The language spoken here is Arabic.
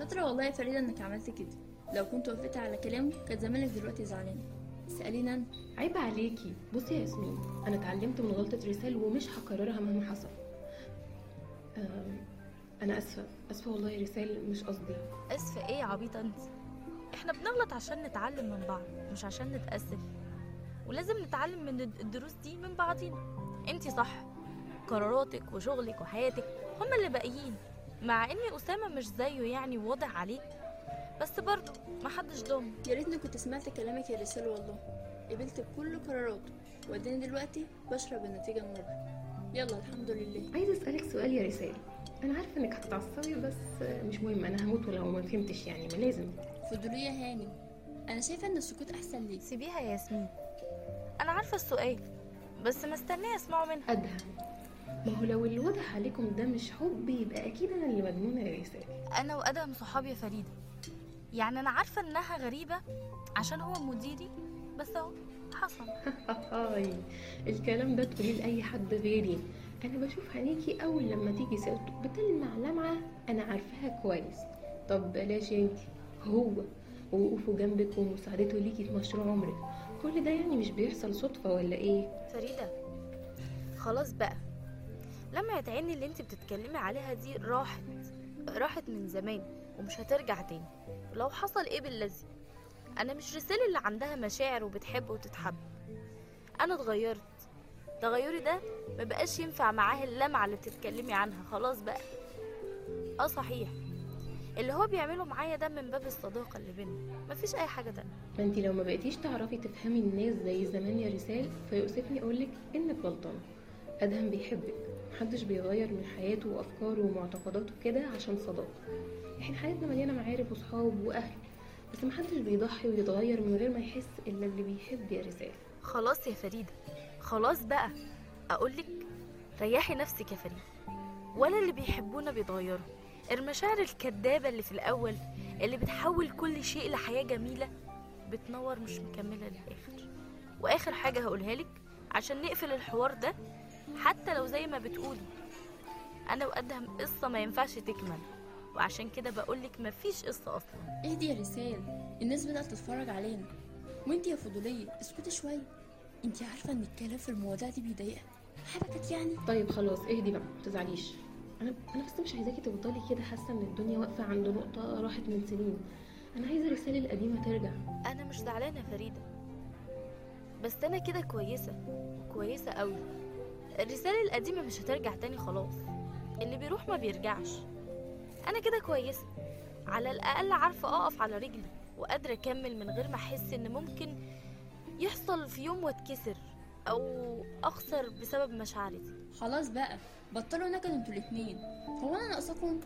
والله يا فريدة إنك عملت كده. لو كنت وافقت على كلامه كانت زمانك دلوقتي زعلانة. اسأليني أنا. عيب عليكي. بصي يا ياسمين أنا اتعلمت من غلطة رسال ومش هكررها مهما حصل. أنا آسفة. آسفة والله يا رسال مش قصدي. آسفة إيه يا عبيطة أنت؟ إحنا بنغلط عشان نتعلم من بعض مش عشان نتأسف. ولازم نتعلم من الد- الدروس دي من بعضينا. انت صح. قراراتك وشغلك وحياتك هما اللي باقيين. مع ان أسامة مش زيه يعني واضح عليه بس برضه محدش ضامن. يا ريتني كنت سمعت كلامك يا رسال والله قبلت بكل قراراته واداني دلوقتي بشرب النتيجة المرة يلا الحمد لله. عايزة أسألك سؤال يا رسال أنا عارفة إنك هتتعصبي بس مش مهم. أنا هموت ولو ما فهمتش يعني ما لازم. فضولية هاني أنا شايفة إن السكوت أحسن ليك. سيبيها يا ياسمين. أنا عارفة السؤال بس مستنية أسمعه منها. ادهم ما هو لو اللي واضح عليكم ده مش حب يبقى أكيد أنا اللي مجنونه يا رسال أنا وأدهم صحاب يا فريدة. يعني أنا عارفة إنها غريبة عشان هو مديري بس أهو حصل. هاي الكلام ده تقوليه لأي حد غيري. أنا بشوف عينيكي أول لما تيجي سيرته بتلمع لمعة أنا عارفاها كويس. طب بلاش انتي هو ووقوفه جنبك ومساعدته ليكي في مشروع عمرك. كل ده يعني مش بيحصل صدفة ولا إيه؟ فريدة خلاص بقى. لما عيني اللي أنت بتتكلمي عليها دي راحت راحت من زمان ومش هترجع تاني. لو حصل إيه بالذي أنا مش رسالة اللي عندها مشاعر وبتحب وتتحب. أنا اتغيرت. تغيري ده مبقاش ينفع معاه اللمعة اللي بتتكلمي عنها. خلاص بقى. آه صحيح. اللي هو بيعمله معايا ده من باب الصداقة اللي بينا مفيش أي حاجة تانية. ما لو ما بقيتيش تعرفي تفهمي الناس زي زمان يا رسال فيؤسفني أقولك إنك غلطانة. أدهم بيحبك محدش بيغير من حياته وأفكاره ومعتقداته كده عشان صداقة. إحنا حياتنا مليانة معارف وصحاب وأهل بس محدش بيضحي ويتغير من غير ما يحس الا اللي بيحب يا رسال خلاص يا فريدة خلاص بقى. أقولك ريحي نفسك يا فريدة. ولا اللي بيحبونا بيتغيروا. المشاعر الكدابة اللي في الأول اللي بتحول كل شيء لحياة جميلة بتنور مش مكملة للآخر. وآخر حاجة هقولها لك عشان نقفل الحوار ده حتى لو زي ما بتقولي. أنا وأدهم قصة ما ينفعش تكمل وعشان كده بقولك مفيش قصة أصلا. اهدي يا رسال الناس بدأت تتفرج علينا. وانت يا فضولية اسكتي شوية. انت عارفة إن الكلام في المواضيع دي بيضايقها. حبكت يعني. طيب خلاص اهدي بقى ما تزعليش. أنا أنا بس مش عايزاكي تفضلي كده حاسة إن الدنيا واقفة عند نقطة راحت من سنين. أنا عايزة الرساله القديمة ترجع. أنا مش زعلانة يا فريدة. بس أنا كده كويسة كويسة قوي الرسالة القديمة مش هترجع تاني خلاص. اللي بيروح ما بيرجعش. أنا كده كويسة. على الأقل عارفة أقف على رجلي وقادرة أكمل من غير ما أحس إن ممكن يحصل في يوم واتكسر أو أخسر بسبب مشاعري دي خلاص بقى بطلوا نكد أنتوا الاتنين. هو أنا ناقصاكم؟